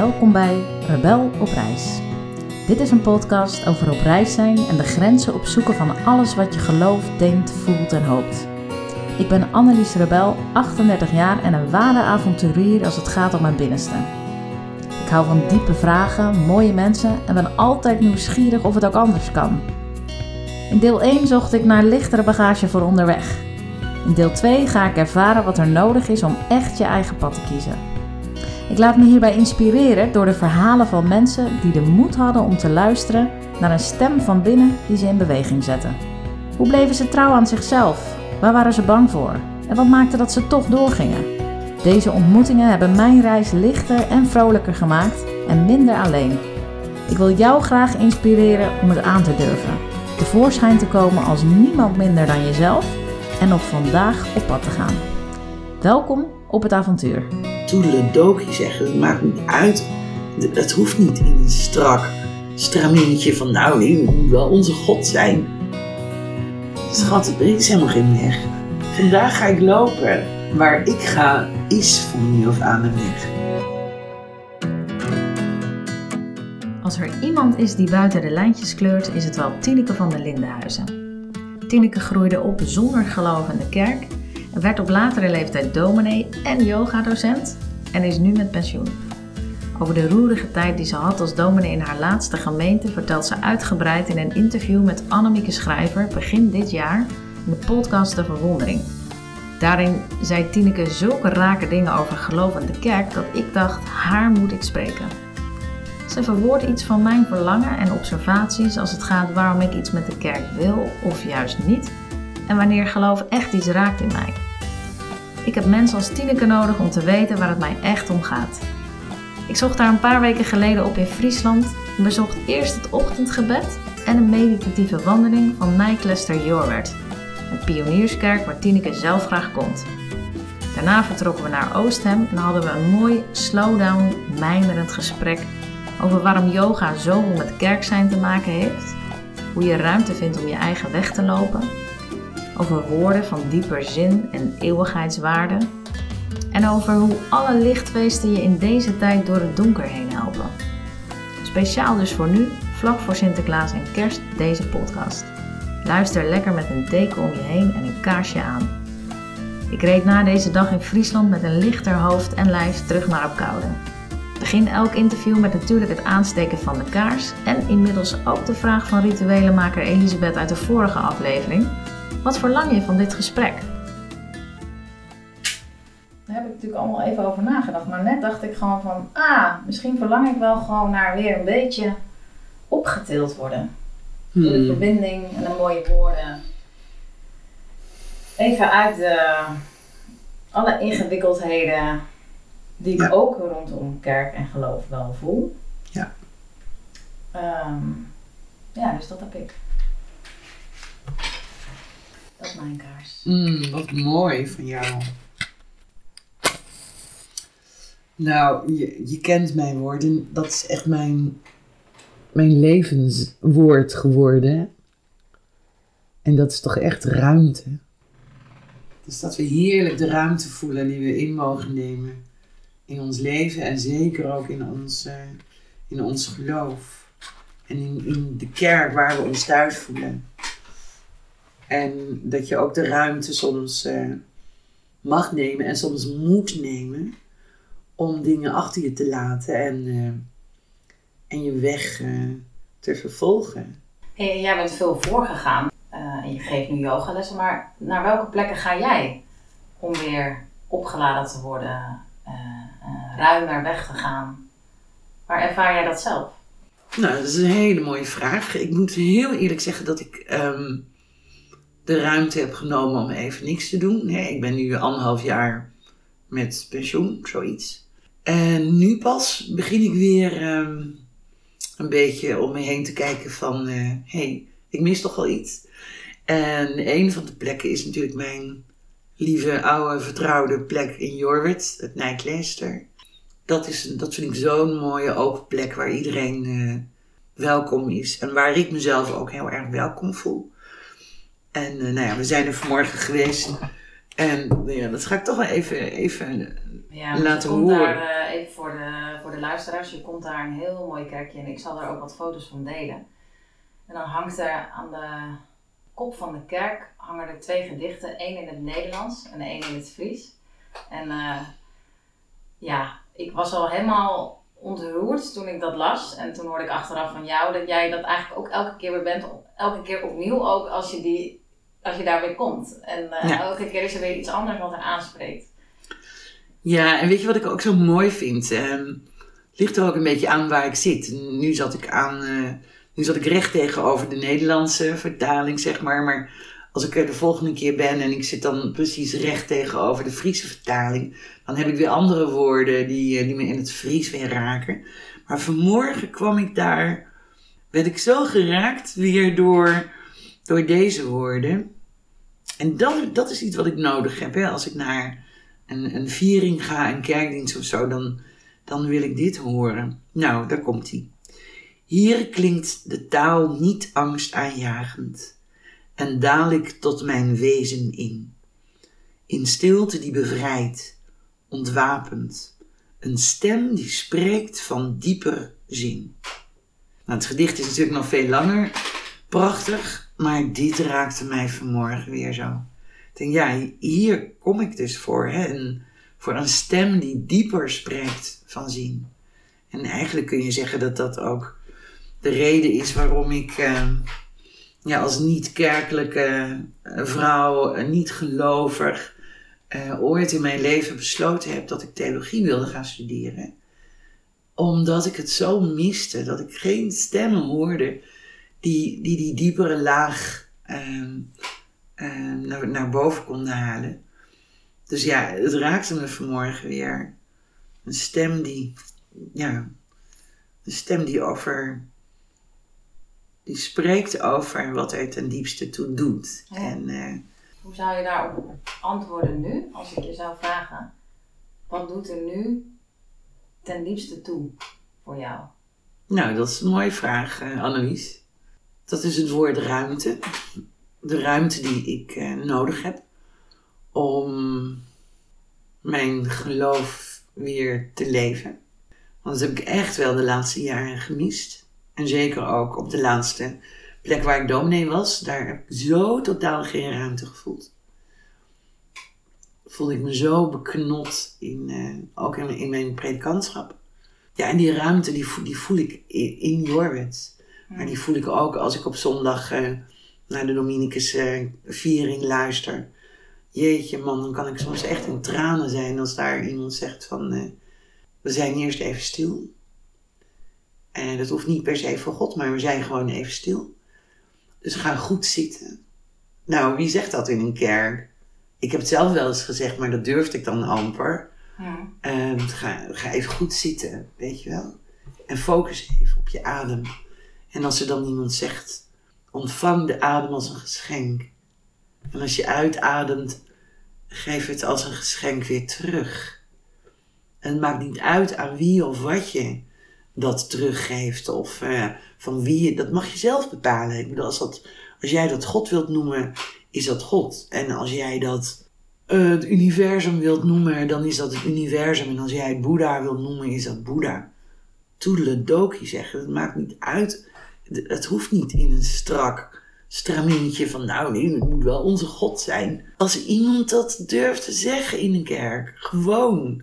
Welkom bij Rebel op reis. Dit is een podcast over op reis zijn en de grenzen opzoeken van alles wat je gelooft, denkt, voelt en hoopt. Ik ben Annelies Rebel, 38 jaar en een ware avonturier als het gaat om mijn binnenste. Ik hou van diepe vragen, mooie mensen en ben altijd nieuwsgierig of het ook anders kan. In deel 1 zocht ik naar lichtere bagage voor onderweg. In deel 2 ga ik ervaren wat er nodig is om echt je eigen pad te kiezen. Ik laat me hierbij inspireren door de verhalen van mensen die de moed hadden om te luisteren naar een stem van binnen die ze in beweging zette. Hoe bleven ze trouw aan zichzelf? Waar waren ze bang voor? En wat maakte dat ze toch doorgingen? Deze ontmoetingen hebben mijn reis lichter en vrolijker gemaakt en minder alleen. Ik wil jou graag inspireren om het aan te durven. Tevoorschijn te komen als niemand minder dan jezelf en op vandaag op pad te gaan. Welkom op het avontuur. Toedeledokie zeggen. Het maakt niet uit. Het hoeft niet in een strak stramintje van nou, nee, moet wel onze God zijn. Schat, er is helemaal geen weg. Vandaag ga ik lopen. Waar ik ga, is van nu af aan een weg. Als er iemand is die buiten de lijntjes kleurt, is het wel Tineke van der Lindenhuizen. Tineke groeide op zonder geloof in de kerk werd op latere leeftijd dominee en yogadocent en is nu met pensioen. Over de roerige tijd die ze had als dominee in haar laatste gemeente vertelt ze uitgebreid in een interview met Annemieke Schrijver begin dit jaar in de podcast De Verwondering. Daarin zei Tineke zulke rake dingen over geloof en de kerk dat ik dacht, haar moet ik spreken. Ze verwoordt iets van mijn verlangen en observaties als het gaat waarom ik iets met de kerk wil of juist niet en wanneer geloof echt iets raakt in mij. Ik heb mensen als Tineke nodig om te weten waar het mij echt om gaat. Ik zocht haar een paar weken geleden op in Friesland en bezocht eerst het ochtendgebed en een meditatieve wandeling van Nijklester Jorwert, een pionierskerk waar Tineke zelf graag komt. Daarna vertrokken we naar Oosthem en hadden we een mooi, slowdown, mijmerend gesprek over waarom yoga zoveel met kerk zijn te maken heeft, hoe je ruimte vindt om je eigen weg te lopen, over woorden van dieper zin en eeuwigheidswaarde en over hoe alle lichtfeesten je in deze tijd door het donker heen helpen. Speciaal dus voor nu, vlak voor Sinterklaas en Kerst, deze podcast. Luister lekker met een deken om je heen en een kaarsje aan. Ik reed na deze dag in Friesland met een lichter hoofd en lijf terug naar Apkoude. Begin elk interview met natuurlijk het aansteken van de kaars en inmiddels ook de vraag van rituelenmaker Elisabeth uit de vorige aflevering. Wat verlang je van dit gesprek? Daar heb ik natuurlijk allemaal even over nagedacht. Maar net dacht ik gewoon van, ah, misschien verlang ik wel gewoon naar weer een beetje opgetild worden. Door de Hmm. verbinding en de mooie woorden. Even uit de, alle ingewikkeldheden die ik Ja. ook rondom kerk en geloof wel voel. Ja. Ehm, ja, dus dat heb ik. Dat is mijn kaars. Mm, wat mooi van jou. Nou, je, je kent mijn woorden. Dat is echt mijn, mijn levenswoord geworden. En dat is toch echt ruimte. Dus dat we heerlijk de ruimte voelen die we in mogen nemen. In ons leven en zeker ook in ons, eh, in ons geloof. En in, in de kerk waar we ons thuis voelen. En dat je ook de ruimte soms eh, mag nemen en soms moet nemen om dingen achter je te laten en, eh, en je weg eh, te vervolgen. Hey, jij bent veel voorgegaan en je geeft nu yogalessen, maar naar welke plekken ga jij om weer opgeladen te worden, ruimer weg te gaan? Waar ervaar jij dat zelf? Nou, dat is een hele mooie vraag. Ik moet heel eerlijk zeggen dat ik ehm, de ruimte heb genomen om even niks te doen. Hè, ik ben nu anderhalf jaar met pensioen, zoiets. En nu pas begin ik weer ehm, een beetje om me heen te kijken van... hé, hey, ik mis toch wel iets. En een van de plekken is natuurlijk mijn lieve, oude, vertrouwde plek in Jorwert, het Nijklester. Dat, is, dat vind ik zo'n mooie open plek waar iedereen eh, welkom is. En waar ik mezelf ook heel erg welkom voel. En eh, nou ja, we zijn er vanmorgen geweest. En ja, dat ga ik toch wel even, even Ja, Laten komt horen. daar eh, even voor de, voor de luisteraars, je komt daar een heel mooi kerkje en ik zal er ook wat foto's van delen. En dan hangt er aan de kop van de kerk hangen er twee gedichten, één in het Nederlands en één in het Fries. En uh, ja, ik was al helemaal ontroerd toen ik dat las. En toen hoorde ik achteraf van jou dat jij dat eigenlijk ook elke keer weer bent, elke keer opnieuw ook als je, die, als je daar weer komt. En uh, elke keer is er weer iets anders wat er aanspreekt. Ja, en weet je wat ik ook zo mooi vind? Um, ligt er ook een beetje aan waar ik zit. Nu zat ik aan, uh, nu zat ik recht tegenover de Nederlandse vertaling, zeg maar. Maar als ik er de volgende keer ben en ik zit dan precies recht tegenover de Friese vertaling, dan heb ik weer andere woorden die, eh, die me in het Fries weer raken. Maar vanmorgen kwam ik daar, werd ik zo geraakt weer door, door deze woorden. En dat, dat is iets wat ik nodig heb. Hè? Als ik naar een, een viering ga, een kerkdienst of zo, dan, dan wil ik dit horen. Nou, daar komt hij. Hier klinkt de taal niet angstaanjagend en daal ik tot mijn wezen in. In stilte die bevrijdt, ontwapend, een stem die spreekt van dieper zin. Nou, het gedicht is natuurlijk nog veel langer, prachtig, maar dit raakte mij vanmorgen weer zo. Ik denk, ja, hier kom ik dus voor, hè? Een, voor een stem die dieper spreekt van zin. En eigenlijk kun je zeggen dat dat ook de reden is waarom ik. Uh, ja, als niet-kerkelijke eh, vrouw, eh, niet gelovig, uh, ooit in mijn leven besloten heb dat ik theologie wilde gaan studeren. Omdat ik het zo miste, dat ik geen stemmen hoorde die die, die diepere laag uh, naar, naar boven konden halen. Dus ja, het raakte me vanmorgen weer. Een stem die, ja, een stem die over die spreekt over wat hij ten diepste toe doet. En, uh, Hoe zou je daarop antwoorden nu, als ik je zou vragen? Wat doet er nu ten diepste toe voor jou? Nou, dat is een mooie vraag, uh, Annelies. Dat is het woord ruimte. De ruimte die ik uh, nodig heb om mijn geloof weer te leven. Want dat heb ik echt wel de laatste jaren gemist. En zeker ook op de laatste plek waar ik dominee was, daar heb ik zo totaal geen ruimte gevoeld. Voelde ik me zo beknot, in, uh, ook in, in, mijn predikantschap. Ja, en die ruimte die, die voel ik in, in. Maar die voel ik ook als ik op zondag uh, naar de Dominicus uh, viering luister. Jeetje man, dan kan ik soms echt in tranen zijn als daar iemand zegt van... we zijn eerst even stil. En dat hoeft niet per se voor God, maar we zijn gewoon even stil. Dus ga goed zitten. Nou, wie zegt dat in een kerk? Ik heb het zelf wel eens gezegd, maar dat durfde ik dan amper. Ja. Um, ga, ga even goed zitten, weet je wel. En focus even op je adem. En als er dan iemand zegt, ontvang de adem als een geschenk. En als je uitademt, geef het als een geschenk weer terug. En het maakt niet uit aan wie of wat je dat teruggeeft of uh, van wie, dat mag je zelf bepalen. Ik bedoel, als, dat, als jij dat God wilt noemen, is dat God. En als jij dat uh, het universum wilt noemen, dan is dat het universum. En als jij het Boeddha wilt noemen, is dat Boeddha. Toedeledoki zeggen, het maakt niet uit. Het hoeft niet in een strak stramintje van nou nee, het moet wel onze God zijn. Als iemand dat durft te zeggen in een kerk, gewoon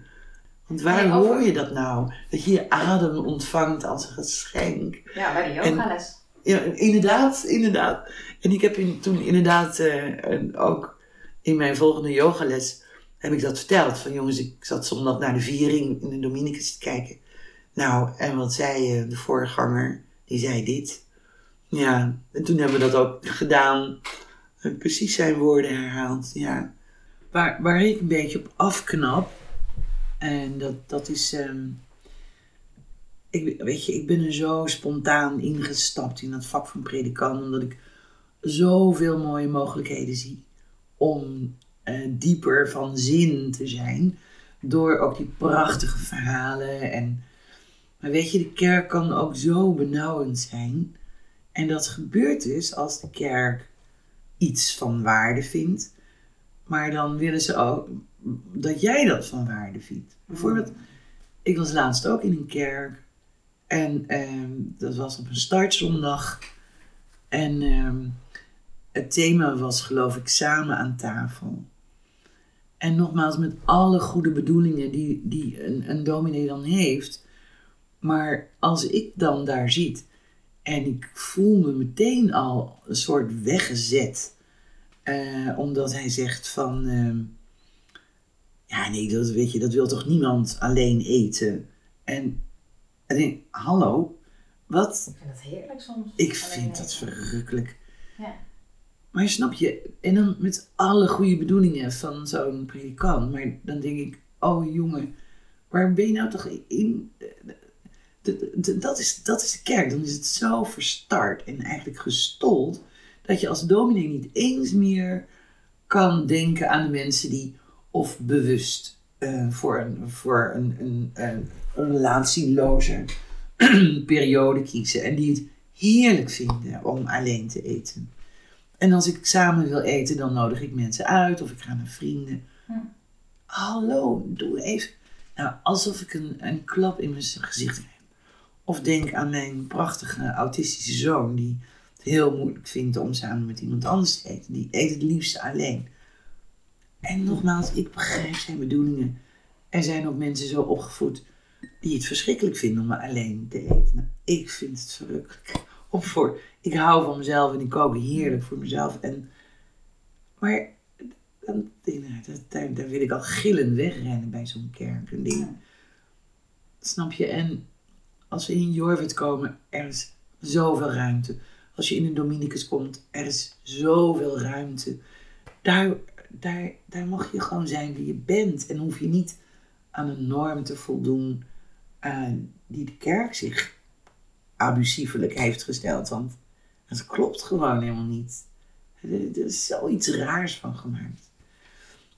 want waar hoor je dat nou? Dat je je adem ontvangt als een geschenk. Ja, bij de yogales. Ja, inderdaad, inderdaad. En ik heb in, toen inderdaad uh, ook in mijn volgende yogales heb ik dat verteld. Van jongens, ik zat zondag naar de viering in de Dominicus te kijken. Nou, en wat zei uh, de voorganger? Die zei dit. Ja, en toen hebben we dat ook gedaan. Precies zijn woorden herhaald, ja. Waar, waar ik een beetje op afknap, en dat, dat is. Ehm, ik, weet je, ik ben er zo spontaan ingestapt in het vak van predikant, omdat ik zoveel mooie mogelijkheden zie om uh, dieper van zin te zijn. Door ook die prachtige verhalen. En, maar weet je, de kerk kan ook zo benauwend zijn. En dat gebeurt dus als de kerk iets van waarde vindt. Maar dan willen ze ook dat jij dat van waarde vindt. Bijvoorbeeld, ik was laatst ook in een kerk. En ehm, dat was op een startzondag. En ehm, het thema was geloof ik samen aan tafel. En nogmaals, met alle goede bedoelingen die, die een, een dominee dan heeft. Maar als ik dan daar zit en ik voel me meteen al een soort weggezet. eh, omdat hij zegt van... ehm, ja, nee, dat, weet je, dat wil toch niemand alleen eten? En ik denk, hallo, wat? Ik vind het heerlijk soms. Ik vind dat verrukkelijk. Ja. Maar snap je, en dan met alle goede bedoelingen van zo'n predikant, maar dan denk ik, oh jongen, waar ben je nou toch in? De- de- de- Dat is, dat is de kerk. Dan is het zo verstard en eigenlijk gestold dat je als dominee niet eens meer kan denken aan de mensen die of bewust eh, voor een, voor een, een, een, een relatieloze periode kiezen en die het heerlijk vinden om alleen te eten. En als ik samen wil eten, dan nodig ik mensen uit of ik ga naar vrienden. Hm. Hallo, doe even. Nou, alsof ik een, een klap in mijn gezicht heb. Of denk aan mijn prachtige autistische zoon, die het heel moeilijk vindt om samen met iemand anders te eten. Die eet het liefst alleen. En nogmaals, ik begrijp zijn bedoelingen. Er zijn ook mensen zo opgevoed die het verschrikkelijk vinden om alleen te eten. Nou, ik vind het verrukkelijk. Of voor, ik hou van mezelf en ik kook heerlijk voor mezelf. En, maar dan, daar, daar wil ik al gillend wegrennen bij zo'n kerk. En dingen. Snap je? En als we in Jorwit komen, er is zoveel ruimte. Als je in de Dominicus komt, er is zoveel ruimte. Daar, daar, daar mag je gewoon zijn wie je bent. En hoef je niet aan een norm te voldoen eh, die de kerk zich abusievelijk heeft gesteld. Want het klopt gewoon helemaal niet. Er is zoiets raars van gemaakt.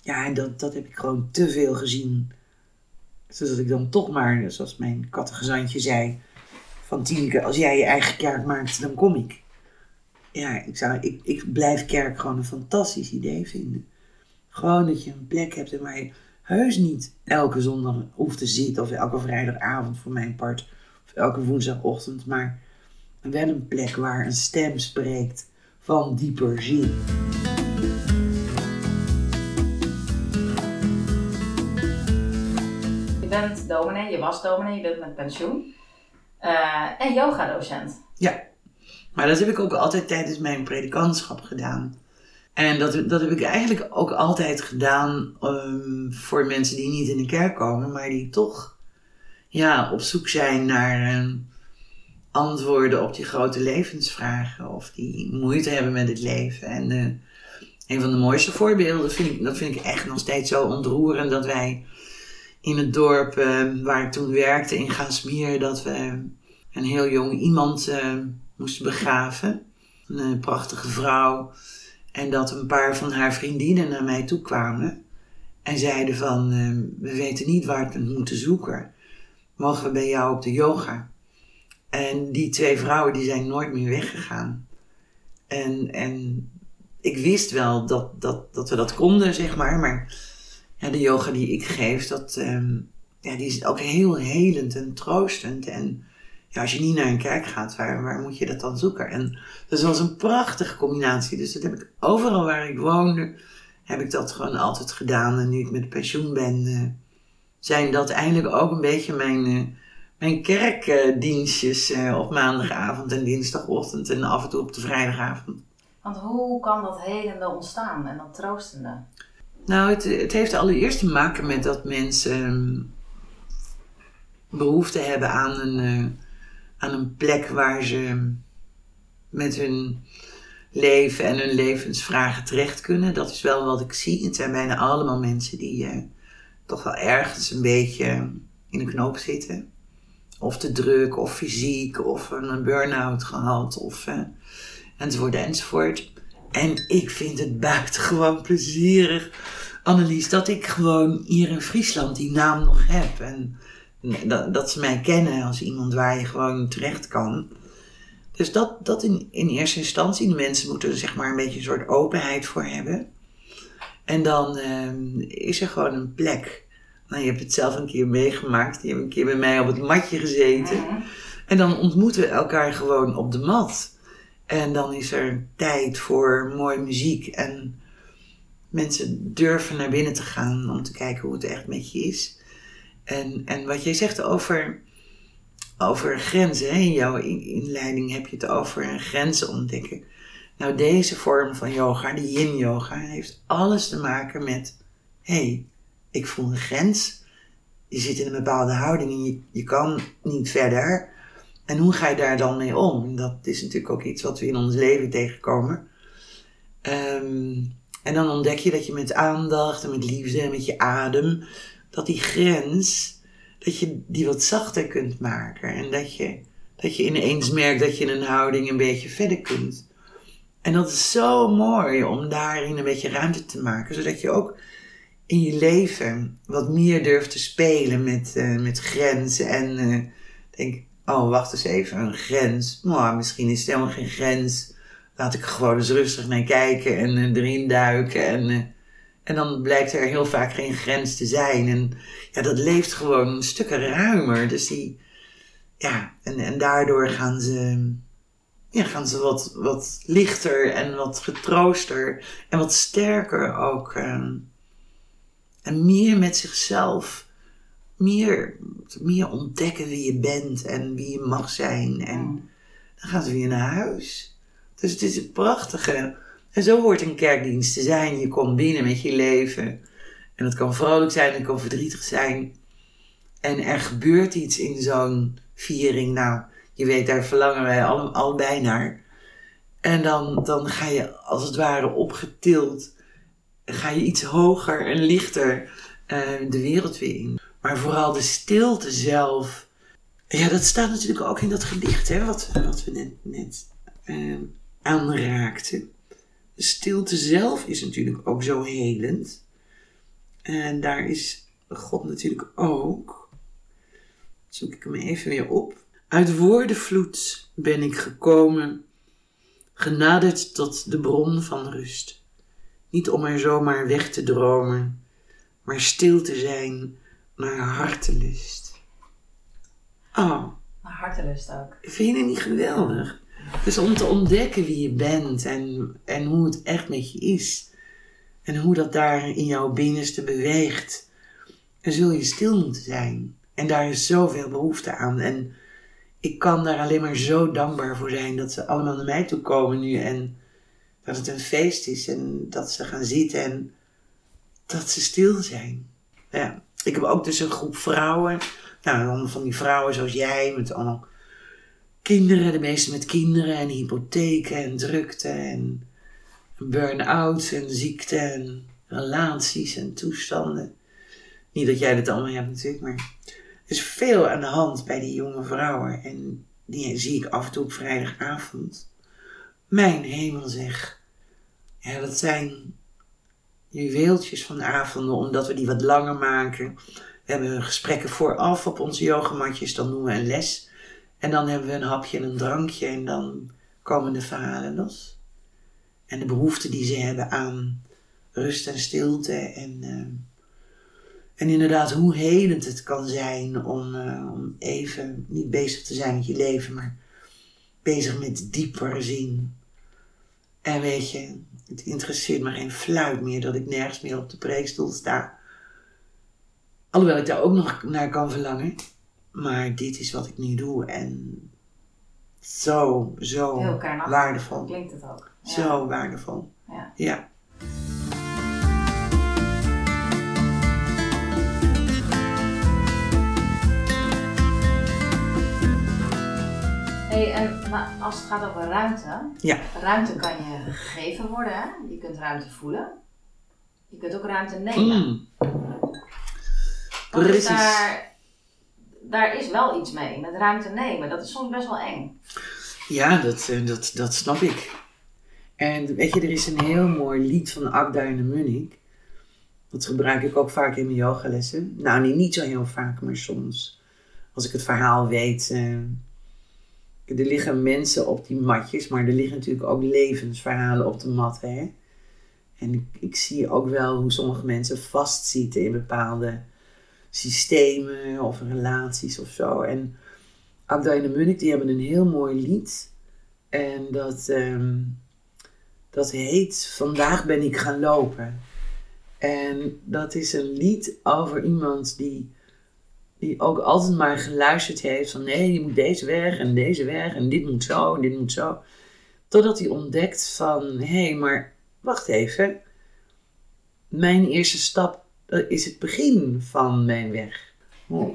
Ja, en dat, dat heb ik gewoon te veel gezien. Zodat ik dan toch maar, zoals mijn kattegezantje zei, van Tineke, als jij je eigen kerk maakt, dan kom ik. Ja, ik, zou, ik, ik blijf kerk gewoon een fantastisch idee vinden. Gewoon dat je een plek hebt waar je heus niet elke zondag hoeft te zitten, of elke vrijdagavond voor mijn part, of elke woensdagochtend, maar wel een plek waar een stem spreekt van dieper zien. Bent dominee, je was dominee, je bent met pensioen. Eh, en yogadocent. Ja, maar dat heb ik ook altijd tijdens mijn predikantschap gedaan. En dat, dat heb ik eigenlijk ook altijd gedaan ehm, voor mensen die niet in de kerk komen, maar die toch ja, op zoek zijn naar ehm, antwoorden op die grote levensvragen of die moeite hebben met het leven. En eh, een van de mooiste voorbeelden vind ik, dat vind ik echt nog steeds zo ontroerend, dat wij in het dorp eh, waar ik toen werkte in Gaasmeer, dat we een heel jong iemand eh, moesten begraven. Een eh, prachtige vrouw. En dat een paar van haar vriendinnen naar mij toe kwamen. En zeiden van, eh, we weten niet waar we het moeten zoeken. Mogen we bij jou op de yoga? En die twee vrouwen die zijn nooit meer weggegaan. En, en ik wist wel dat, dat, dat we dat konden, zeg maar. Maar ja, de yoga die ik geef, dat, ehm, ja, die is ook heel helend en troostend. En ja, als je niet naar een kerk gaat, waar, waar moet je dat dan zoeken? En dat was een prachtige combinatie. Dus dat heb ik overal waar ik woonde, heb ik dat gewoon altijd gedaan. En nu ik met pensioen ben, eh, zijn dat eigenlijk ook een beetje mijn, eh, mijn kerkdienstjes eh, op maandagavond en dinsdagochtend en af en toe op de vrijdagavond. Want hoe kan dat helende ontstaan en dat troostende? Nou, het, het heeft allereerst te maken met dat mensen ehm, behoefte hebben aan een, eh, aan een plek waar ze met hun leven en hun levensvragen terecht kunnen. Dat is wel wat ik zie. Het zijn bijna allemaal mensen die eh, toch wel ergens een beetje in een knoop zitten. Of te druk, of fysiek, of een burn-out gehad, of eh, enzovoort enzovoort. En ik vind het buitengewoon plezierig, Annelies, dat ik gewoon hier in Friesland die naam nog heb. En dat, dat ze mij kennen als iemand waar je gewoon terecht kan. Dus dat, dat in, in eerste instantie. De mensen moeten er zeg maar een beetje een soort openheid voor hebben. En dan ehm, is er gewoon een plek Nou, je hebt het zelf een keer meegemaakt. Je hebt een keer bij mij op het matje gezeten. Mhm. En dan ontmoeten we elkaar gewoon op de mat. En dan is er tijd voor mooie muziek. En mensen durven naar binnen te gaan om te kijken hoe het echt met je is. En, en wat jij zegt over, over grenzen. Hè? In jouw in- inleiding heb je het over grenzen ontdekken. Nou, deze vorm van yoga, de yin yoga, heeft alles te maken met... Hé, hey, ik voel een grens. Je zit in een bepaalde houding en je, je kan niet verder. En hoe ga je daar dan mee om? Dat is natuurlijk ook iets wat we in ons leven tegenkomen. Ehm, en dan ontdek je dat je met aandacht en met liefde en met je adem, dat die grens, dat je die wat zachter kunt maken. En dat je, dat je ineens merkt dat je in een houding een beetje verder kunt. En dat is zo mooi om daarin een beetje ruimte te maken, zodat je ook in je leven wat meer durft te spelen met, eh, met grenzen. En eh, denk, oh wacht eens even, een grens. Nou, misschien is het helemaal geen grens. Laat ik er gewoon eens rustig naar kijken en eh, erin duiken. En, eh, en dan blijkt er heel vaak geen grens te zijn. En ja, dat leeft gewoon een stuk ruimer. Dus die, ja, en, en daardoor gaan ze, ja, gaan ze wat, wat lichter en wat getrooster en wat sterker ook. ehm, en meer met zichzelf, meer, meer ontdekken wie je bent en wie je mag zijn. En dan gaan ze weer naar huis. Dus het is het prachtige. En zo hoort een kerkdienst te zijn. Je komt binnen met je leven. En het kan vrolijk zijn, het kan verdrietig zijn. En er gebeurt iets in zo'n viering. Nou, je weet, daar verlangen wij alle, allebei naar. En dan, dan ga je als het ware opgetild. Ga je iets hoger en lichter eh, de wereld weer in. Maar vooral de stilte zelf. Ja, dat staat natuurlijk ook in dat gedicht, hè, wat, wat we net, net eh, aanraakten. De stilte zelf is natuurlijk ook zo helend. En daar is God natuurlijk ook. Zoek ik hem even weer op. Uit woordenvloed ben ik gekomen, genaderd tot de bron van rust. Niet om er zomaar weg te dromen, maar stil te zijn naar hartelust. Oh, Maar hartelust ook. vind je het niet geweldig? Dus om te ontdekken wie je bent en, en hoe het echt met je is. En hoe dat daar in jouw binnenste beweegt. Dan zul je stil moeten zijn. En daar is zoveel behoefte aan. En ik kan daar alleen maar zo dankbaar voor zijn dat ze allemaal naar mij toe komen nu. En dat het een feest is. En dat ze gaan zitten en dat ze stil zijn. Ja, ik heb ook dus een groep vrouwen. Nou, van die vrouwen zoals jij, met allemaal kinderen, de meeste met kinderen en hypotheken en drukte en burn-out en ziekte en relaties en toestanden. Niet dat jij dat allemaal hebt natuurlijk, maar er is veel aan de hand bij die jonge vrouwen en die zie ik af en toe op vrijdagavond. Mijn hemel zeg. Ja, dat zijn juweeltjes van avonden, omdat we die wat langer maken. We hebben gesprekken vooraf op onze yogamatjes, dan doen we een les. En dan hebben we een hapje en een drankje en dan komen de verhalen los. En de behoefte die ze hebben aan rust en stilte. En, eh, en inderdaad, hoe helend het kan zijn om, eh, om even niet bezig te zijn met je leven, maar bezig met dieper zien. En weet je, het interesseert me geen fluit meer dat ik nergens meer op de preekstoel sta. Alhoewel ik daar ook nog naar kan verlangen. Maar dit is wat ik nu doe en zo, zo waardevol. Klinkt het ook. Ja. Zo waardevol. Ja. ja. Hey, en maar als het gaat over ruimte, Ja. ruimte kan je gegeven worden, hè? je kunt ruimte voelen. Je kunt ook ruimte nemen. Mm. Precies. Daar, daar is wel iets mee, met ruimte nemen. Dat is soms best wel eng. Ja, dat, eh, dat, dat snap ik. En weet je, er is een heel mooi lied van Agda en de Munnik. Dat gebruik ik ook vaak in mijn yogalessen. Nou, niet, niet zo heel vaak, maar soms. Als ik het verhaal weet. eh, er liggen mensen op die matjes, maar er liggen natuurlijk ook levensverhalen op de mat. Hè? En ik, zie ook wel hoe sommige mensen vastzitten in bepaalde systemen of relaties of zo. En Abda en Munnik die hebben een heel mooi lied. En dat, ehm, dat heet Vandaag ben ik gaan lopen. En dat is een lied over iemand die, die ook altijd maar geluisterd heeft van nee, je moet deze weg en deze weg en dit moet zo en dit moet zo. Totdat hij ontdekt van hé, hey, maar wacht even. Mijn eerste stap is het begin van mijn weg.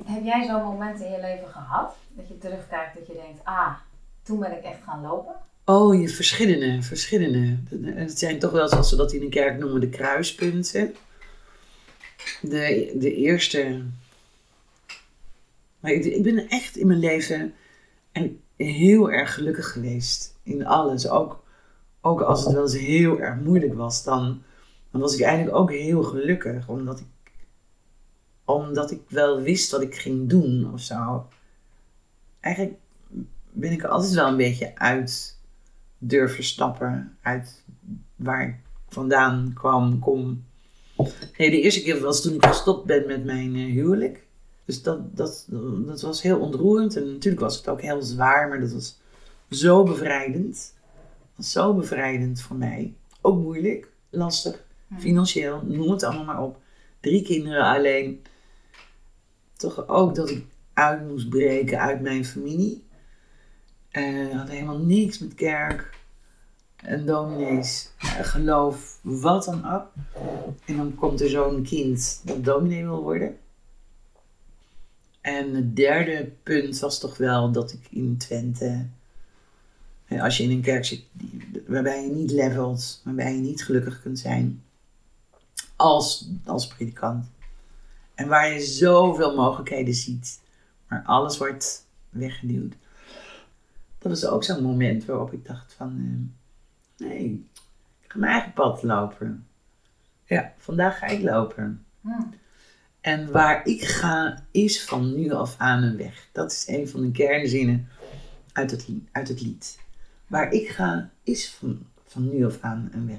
Heb jij zo'n moment in je leven gehad? Dat je terugkijkt dat je denkt, ah, toen ben ik echt gaan lopen? Oh, je verschillende, verschillende. Het zijn toch wel zoals ze dat in een kerk noemen, de kruispunten. De, de eerste. Maar ik, ik ben echt in mijn leven en heel erg gelukkig geweest. In alles. Ook, ook als het wel eens heel erg moeilijk was, dan, dan was ik eigenlijk ook heel gelukkig. Omdat ik, omdat ik wel wist wat ik ging doen of zo. Eigenlijk ben ik altijd wel een beetje uit durven stappen. Uit waar ik vandaan kwam, kom. Nee, de eerste keer was toen ik gestopt ben met mijn uh, huwelijk. Dus dat, dat, dat was heel ontroerend. En natuurlijk was het ook heel zwaar, maar dat was zo bevrijdend. Was zo bevrijdend voor mij. Ook moeilijk, lastig, financieel, noem het allemaal maar op. Drie kinderen alleen. Toch ook dat ik uit moest breken uit mijn familie. Uh, had helemaal niks met kerk en dominees, geloof, wat dan ook. En dan komt er zo'n kind dat dominee wil worden. En het derde punt was toch wel dat ik in Twente, als je in een kerk zit waarbij je niet levelt, waarbij je niet gelukkig kunt zijn als, als predikant. En waar je zoveel mogelijkheden ziet, maar alles wordt weggeduwd. Dat was ook zo'n moment waarop ik dacht van, uh, nee, ik ga mijn eigen pad lopen. Ja, vandaag ga ik lopen. Hmm. En waar ik ga is van nu af aan een weg. Dat is een van de kernzinnen uit het, uit het lied. Waar ik ga is van, van nu af aan een weg.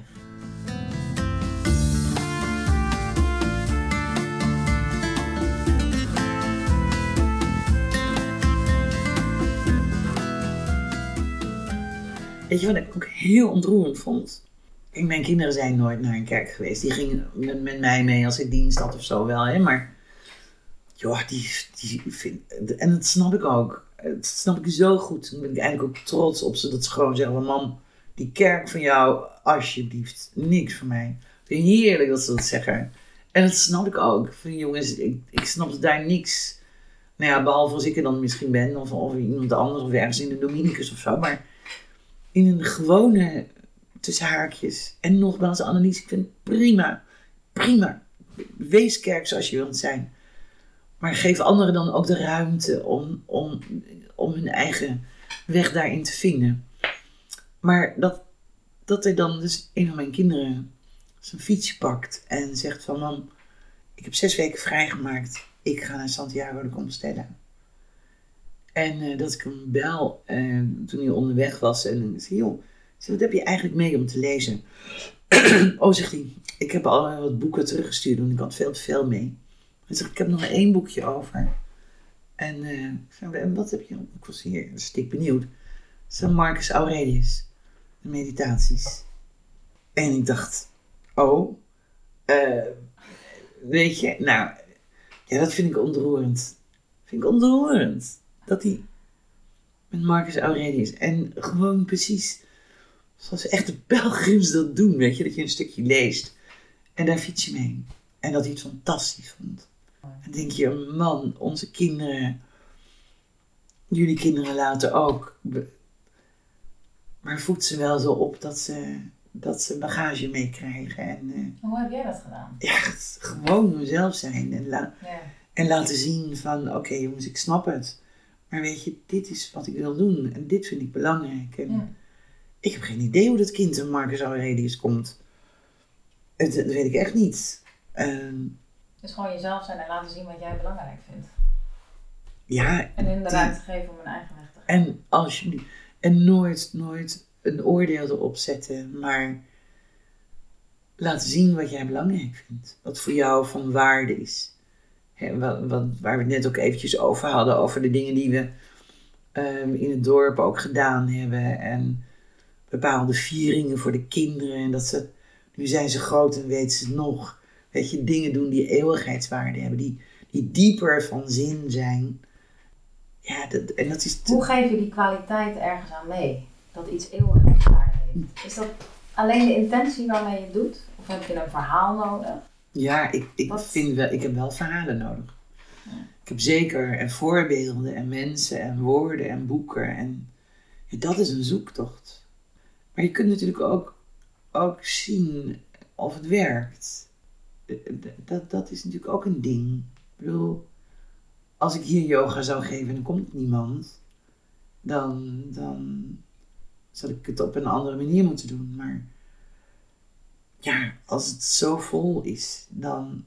Weet je wat ik ook heel ontroerend vond? Mijn kinderen zijn nooit naar een kerk geweest. Die gingen met, met mij mee als ik dienst had of zo wel. Hè? Maar joh, die, die vind, en dat snap ik ook. Dat snap ik zo goed. Dan ben ik eigenlijk ook trots op ze. Dat ze gewoon zeggen, mam, die kerk van jou, alsjeblieft, niks voor mij. Heerlijk dat ze dat zeggen. En dat snap ik ook. Van jongens, ik, ik snap daar niks. Nou ja, behalve als ik er dan misschien ben. Of, of iemand anders. Of ergens in de Dominicus of zo. Maar in een gewone tussen haakjes. En nogmaals, Annelies, ik vind prima. Prima. Wees kerk zoals je wilt zijn. Maar geef anderen dan ook de ruimte om, om, om hun eigen weg daarin te vinden. Maar dat, dat er dan dus een van mijn kinderen zijn fietsje pakt en zegt van mam, ik heb zes weken vrijgemaakt. Ik ga naar Santiago de Compostela. En uh, dat ik hem bel uh, toen hij onderweg was en ik wat heb je eigenlijk mee om te lezen? oh, zegt hij, ik heb al wat boeken teruggestuurd, want ik had veel te veel mee. Hij zegt, ik heb nog één boekje over. En zei, wat heb je? Ik was hier stik benieuwd. Het Marcus Aurelius, de meditaties. En ik dacht, oh, uh, weet je, nou, ja, dat vind ik ontroerend. Vind ik ontroerend. Dat hij met Marcus Aurelius en gewoon precies Zoals echte pelgrims dat doen, weet je. Dat je een stukje leest en daar fiets je mee. En dat hij het fantastisch vond. En denk je, man, onze kinderen, jullie kinderen later ook. Maar voed ze wel zo op dat ze, dat ze bagage meekrijgen. En, uh, Hoe heb jij dat gedaan? Ja, gewoon mezelf zijn. En, la en laten zien van, oké jongens, ik snap het. Maar weet je, dit is wat ik wil doen. En dit vind ik belangrijk. En. Ik heb geen idee hoe dat kind van Marcus Aurelius komt. Dat, dat weet ik echt niet. Um, dus gewoon jezelf zijn en laten zien wat jij belangrijk vindt. Ja. En in de ruimte geven om een eigen weg te gaan. En, alsjeblieft. En nooit, nooit een oordeel erop zetten, maar laten zien wat jij belangrijk vindt. Wat voor jou van waarde is. wat, wat, waar we het net ook eventjes over hadden, over de dingen die we ehm, in het dorp ook gedaan hebben. En bepaalde vieringen voor de kinderen. En dat ze, nu zijn ze groot en weten ze het nog. Weet je, dingen doen die eeuwigheidswaarde hebben, die, die dieper van zin zijn. Ja, dat, en dat is. Hoe geef je die kwaliteit ergens aan mee? Dat iets eeuwigheidswaarde heeft. Is dat alleen de intentie waarmee je het doet? Of heb je een verhaal nodig? Ja, ik, ik Wat- vind wel, ik heb wel verhalen nodig. Ja. Ik heb zeker en voorbeelden en mensen en woorden en boeken. En ja, dat is een zoektocht. Maar je kunt natuurlijk ook, ook zien of het werkt. Dat, dat is natuurlijk ook een ding. Ik bedoel, als ik hier yoga zou geven en er komt niemand, dan, dan zal ik het op een andere manier moeten doen. Maar ja, als het zo vol is, dan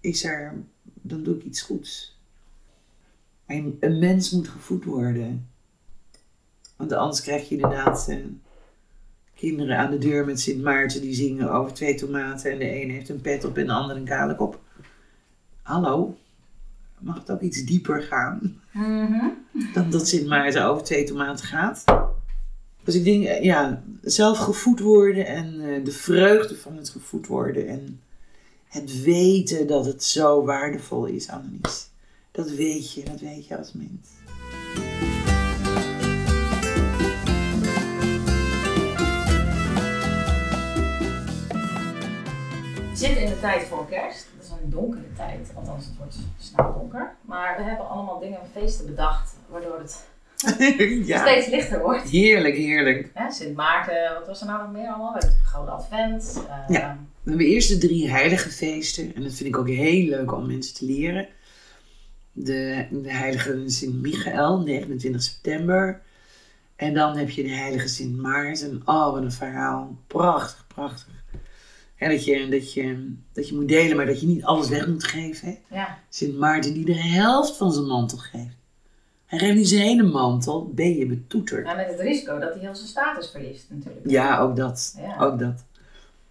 is er, dan doe ik iets goeds. Een, een mens moet gevoed worden. Want anders krijg je inderdaad eh, kinderen aan de deur met Sint Maarten die zingen over twee tomaten en de een heeft een pet op en de ander een kale kop. Hallo, mag het ook iets dieper gaan dan dat Sint Maarten over twee tomaten gaat? Dus ik denk, eh, ja, zelf gevoed worden en eh, de vreugde van het gevoed worden en het weten dat het zo waardevol is, Annelies. Dat weet je, dat weet je als mens. Zitten in de tijd voor kerst. Dat is een donkere tijd. Althans, het wordt snel donker. Maar we hebben allemaal dingen en feesten bedacht. Waardoor het ja, steeds lichter wordt. heerlijk, heerlijk. Ja, Sint Maarten, wat was er nou nog meer allemaal? We hebben Grote Advent. eh, Ja. We hebben eerst de drie heilige feesten. En dat vind ik ook heel leuk om mensen te leren. De, de heilige Sint Michael, 29 september. En dan heb je de heilige Sint Maarten. Oh, wat een verhaal. Prachtig, prachtig. En dat je, dat, je, dat je moet delen, maar dat je niet alles weg moet geven. Hè? ja. Sint Maarten die de helft van zijn mantel geeft. Hij geeft niet zijn hele mantel, ben je betoeterd. Maar met het risico dat hij heel zijn status verliest natuurlijk. Ja, ook dat. Ja. Ook dat.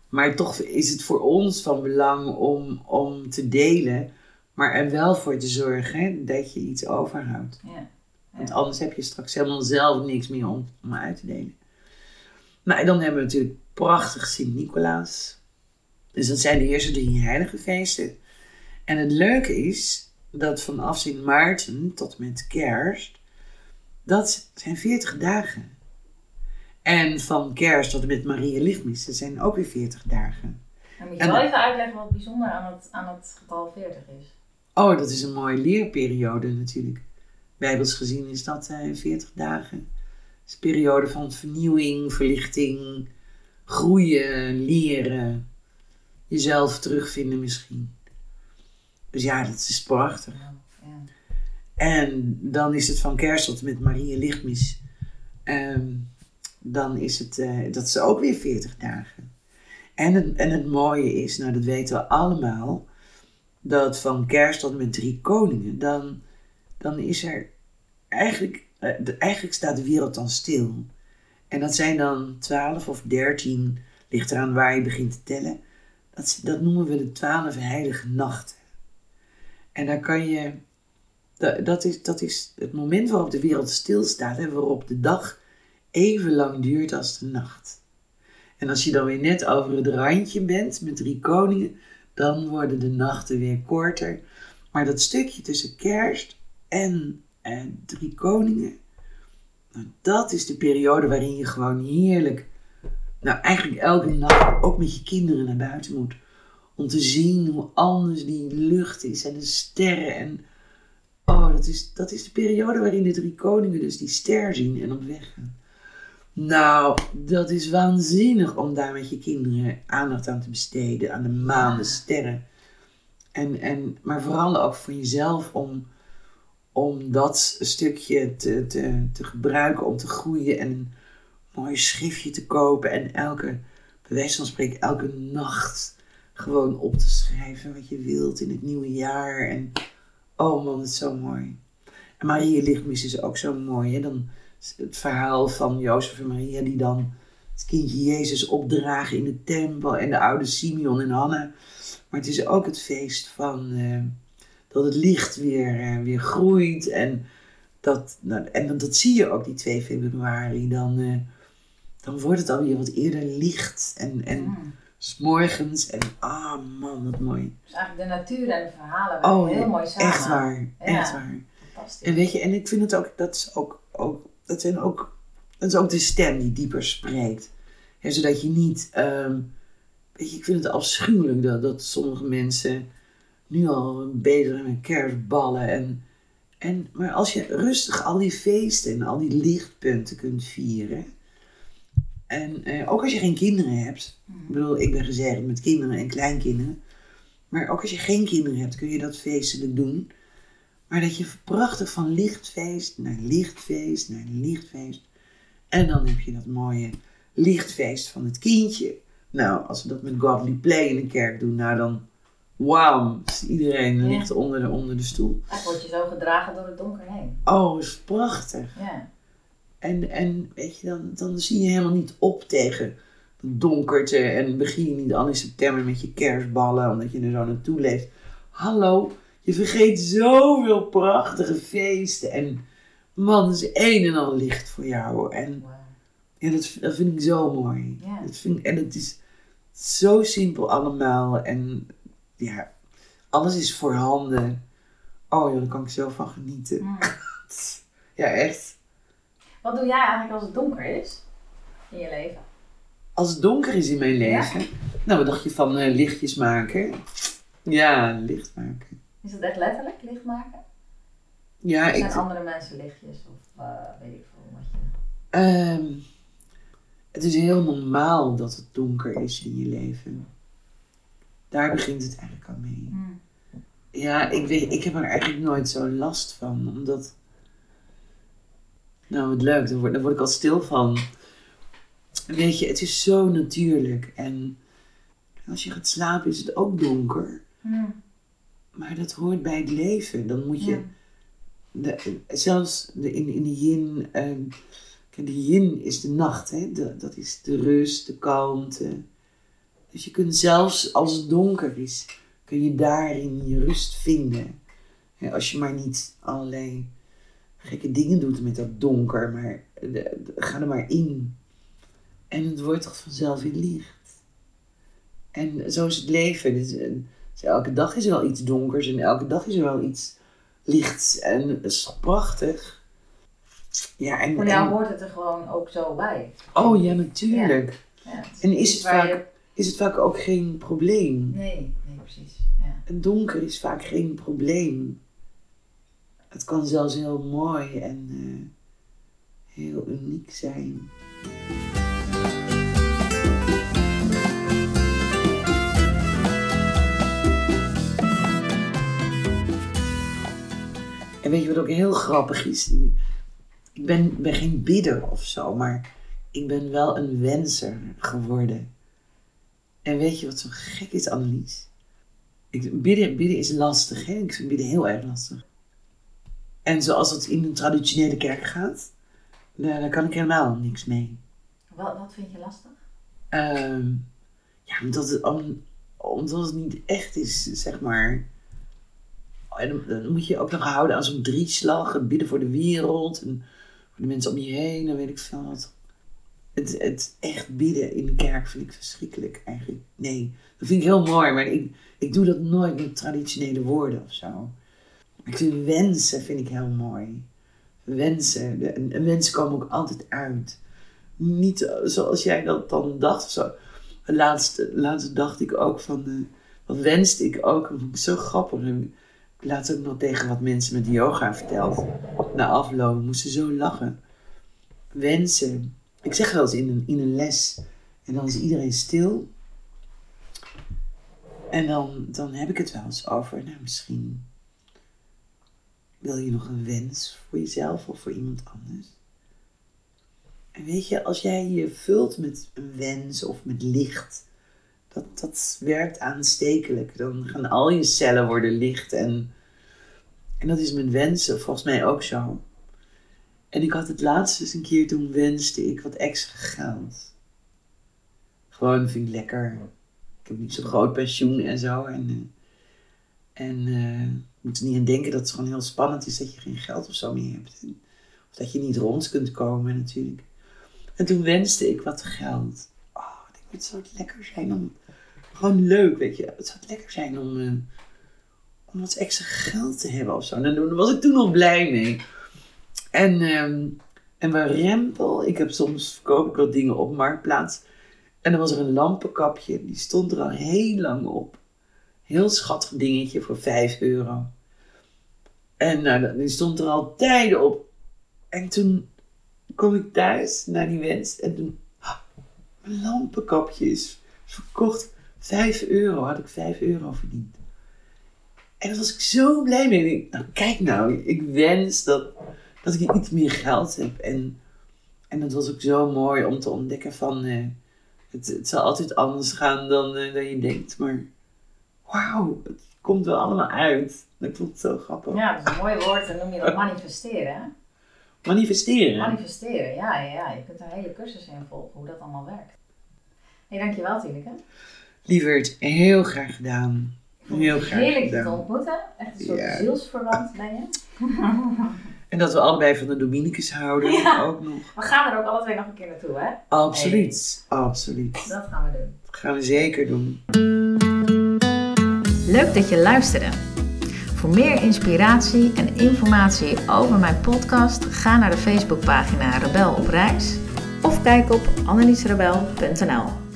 Maar toch is het voor ons van belang om, om te delen, maar er wel voor te zorgen hè, dat je iets overhoudt. Ja. Want anders heb je straks helemaal zelf niks meer om, om uit te delen. Nou, en dan hebben we natuurlijk prachtig Sint-Nicolaas. Dus dat zijn de eerste drie heilige feesten. En het leuke is dat vanaf Sint Maarten tot met kerst, dat zijn 40 dagen. En van kerst tot en met Maria Lichtmis, dat zijn ook weer 40 dagen. Dan moet je En- wel even uitleggen wat bijzonder aan het, aan het getal 40 is. Oh, dat is een mooie leerperiode natuurlijk. Bijbels gezien is dat eh 40 dagen. Het is een periode van vernieuwing, verlichting, groeien, leren, jezelf terugvinden misschien. Dus ja, dat is prachtig. Ja. Ja. En dan is het van kerst tot met Maria Lichtmis. Ehm, dan is het, eh, dat is ook weer 40 dagen. En het, en het mooie is, nou dat weten we allemaal, dat van kerst tot met drie koningen, dan, dan is er eigenlijk, eh, de- eigenlijk staat de wereld dan stil. En dat zijn dan 12 of 13, ligt eraan waar je begint te tellen. Dat, dat noemen we de 12 heilige nachten. En daar kan je dat, dat, is, dat is het moment waarop de wereld stilstaat en waarop de dag even lang duurt als de nacht. En als je dan weer net over het randje bent met drie koningen, dan worden de nachten weer korter. Maar dat stukje tussen kerst en, en drie koningen, nou, dat is de periode waarin je gewoon heerlijk, nou eigenlijk elke nacht ook met je kinderen naar buiten moet. Om te zien hoe anders die lucht is en de sterren en Oh, dat is, dat is de periode waarin de drie koningen dus die ster zien en op weg gaan. Nou, dat is waanzinnig om daar met je kinderen aandacht aan te besteden. Aan de maan, de sterren. En, en, maar vooral ook voor jezelf om, om dat stukje te, te, te gebruiken om te groeien. En mooi schriftje te kopen. En elke, bij wijze van elke nacht gewoon op te schrijven wat je wilt in het nieuwe jaar. En Oh man, het is zo mooi. En Maria Lichtmis is ook zo mooi. Hè? Dan het verhaal van Jozef en Maria die dan het kindje Jezus opdragen in de tempel. En de oude Simeon en Hanna. Maar het is ook het feest van, eh, dat het licht weer, eh, weer groeit. En, dat, nou, en dat zie je ook die 2 februari. Dan, eh, dan wordt het alweer wat eerder licht. En, en Mm. s morgens. En ah man, wat mooi. Dus eigenlijk de natuur en de verhalen werken Oh, heel mooi samen. echt waar. Ja. Echt waar. Fantastisch. En weet je, en ik vind het ook, dat is ook, ook, dat zijn ook, dat is ook de stem die dieper spreekt. Ja, zodat je niet, ehm, weet je, ik vind het afschuwelijk dat, dat sommige mensen nu al bezig met kerstballen. En, en, maar als je rustig al die feesten en al die lichtpunten kunt vieren. En eh, ook als je geen kinderen hebt. Ik bedoel, ik ben gezegend met kinderen en kleinkinderen. Maar ook als je geen kinderen hebt, kun je dat feestelijk doen. Maar dat je prachtig van lichtfeest naar lichtfeest naar lichtfeest. En dan heb je dat mooie lichtfeest van het kindje. Nou, als we dat met Godly Play in de kerk doen, nou dan, wauw, iedereen Ja. ligt onder de, onder de stoel. Eigenlijk word je zo gedragen door het donker heen. Oh, is prachtig. Ja. En, en weet je, dan, dan zie je helemaal niet op tegen de donkerte en begin je niet al in september met je kerstballen, omdat je er zo naartoe leeft. Hallo, je vergeet zoveel prachtige feesten en man, het is een en al licht voor jou. En ja, dat, dat vind ik zo mooi. Dat vind ik, en het is zo simpel allemaal en ja, alles is voorhanden. Oh ja, daar kan ik zo van genieten. Mm. Ja, echt. Wat doe jij eigenlijk als het donker is in je leven? Als het donker is in mijn leven. Nou, wat dacht je van eh, lichtjes maken? Ja, licht maken. Is het echt letterlijk licht maken? Ja, Of zijn ik. andere mensen lichtjes? Of eh, weet ik veel wat je... ehm, het is heel normaal dat het donker is in je leven. Daar begint het eigenlijk al mee. Mm. Ja, ik, weet, ik heb er eigenlijk nooit zo last van. Omdat. Nou, wat leuk, daar word, daar word ik al stil van. Weet je, het is zo natuurlijk. En als je gaat slapen is het ook donker. Maar dat hoort bij het leven. Dan moet je. Ja. De, zelfs de, in, in de yin. kijk, de yin is de nacht, hè? De, dat is de rust, de kalmte. Dus je kunt zelfs als het donker is, kun je daarin je rust vinden. Als je maar niet allerlei gekke dingen doet met dat donker, maar de- de- ga er maar in. En het wordt toch vanzelf weer licht. En zo is het leven. Dus, eh, dus elke dag is er wel iets donkers en elke dag is er wel iets lichts. En dat is toch prachtig? Ja, en, Voor jou en- hoort het er gewoon ook zo bij. oh ja, natuurlijk. Ja, het En is het, vaak, je- is het vaak ook geen probleem? Nee, nee, precies. Ja. Het donker is vaak geen probleem. Het kan zelfs heel mooi en eh, heel uniek zijn. En weet je wat ook heel grappig is? Ik ben, geen bidder of zo, maar ik ben wel een wenser geworden. En weet je wat zo gek is, Annelies? Ik, bidden, bidden is lastig, hè? Ik vind bidden heel erg lastig. En zoals het in een traditionele kerk gaat, daar, daar kan ik helemaal niks mee. Wat, wat vind je lastig? Ehm, ja, omdat het, om- omdat het niet echt is, zeg maar. En dan, dan moet je ook nog houden aan zo'n drieslag. En bidden voor de wereld. En voor de mensen om je heen. En weet ik veel wat. Het, het echt bidden in de kerk vind ik verschrikkelijk eigenlijk. Nee, dat vind ik heel mooi. Maar ik, ik doe dat nooit met traditionele woorden of zo. Ik vind wensen vind ik heel mooi. Wensen. En wensen komen ook altijd uit. Niet eh, zoals jij dat dan dacht zo. Laatst, laatst dacht ik ook van... eh, wat wenste ik ook. Dat vond ik zo grappig. En Ik laatst ook nog tegen wat mensen met yoga verteld. Na afloop moesten zo lachen. Wensen. Ik zeg wel eens in een, in een les. En dan is iedereen stil. En dan, dan heb ik het wel eens over. Nou, misschien wil je nog een wens voor jezelf of voor iemand anders. En weet je, als jij je vult met een wens of met licht, dat, dat werkt aanstekelijk. Dan gaan al je cellen worden licht. En, en dat is met wensen volgens mij ook zo. En ik had het laatst eens een keer toen wenste ik wat extra geld. Gewoon vind ik lekker. Ik heb niet zo'n groot pensioen en zo. En, En eh, moet er niet aan denken dat het gewoon heel spannend is dat je geen geld of zo meer hebt. Of dat je niet rond kunt komen natuurlijk. En toen wenste ik wat geld. Oh, ik denk, het zou lekker zijn om... Gewoon leuk, weet je. Het zou lekker zijn om, eh, om wat extra geld te hebben of zo. En daar was ik toen al blij mee. En, ehm, en waar Rempel, ik heb soms verkoop ik wat dingen op Marktplaats. En dan was er een lampenkapje, die stond er al heel lang op. Heel schattig dingetje voor 5 euro. En nou, die stond er al tijden op. En toen kom ik thuis naar die wens en toen, ah, mijn lampenkapje is verkocht. 5 euro, had ik 5 euro verdiend. En daar was ik zo blij mee. Ik, nou, kijk nou, ik wens dat, dat ik iets meer geld heb. En, en dat was ook zo mooi om te ontdekken van, eh, het, het zal altijd anders gaan dan, eh, dan je denkt. Maar wauw, het komt wel allemaal uit. Ik vond het zo grappig. Ja, dat is een mooi woord. Dan noem je dat manifesteren, hè? Manifesteren? Manifesteren, ja, ja, ja. Je kunt er hele cursussen in volgen, hoe dat allemaal werkt. Hey, dankjewel Tineke. Lieverd, heel graag gedaan. Heel graag Heerlijk gedaan. je te ontmoeten. Echt een soort Ja. zielsverwant ben je. En dat we allebei van de Dominicus houden, Ja. ook nog. We gaan er ook alle twee nog een keer naartoe, hè? Absoluut, absoluut. Dat gaan we doen. Dat gaan we zeker doen. Leuk dat je luisterde. Voor meer inspiratie en informatie over mijn podcast ga naar de Facebookpagina Rebel op Reis of kijk op anneliesrebel.nl.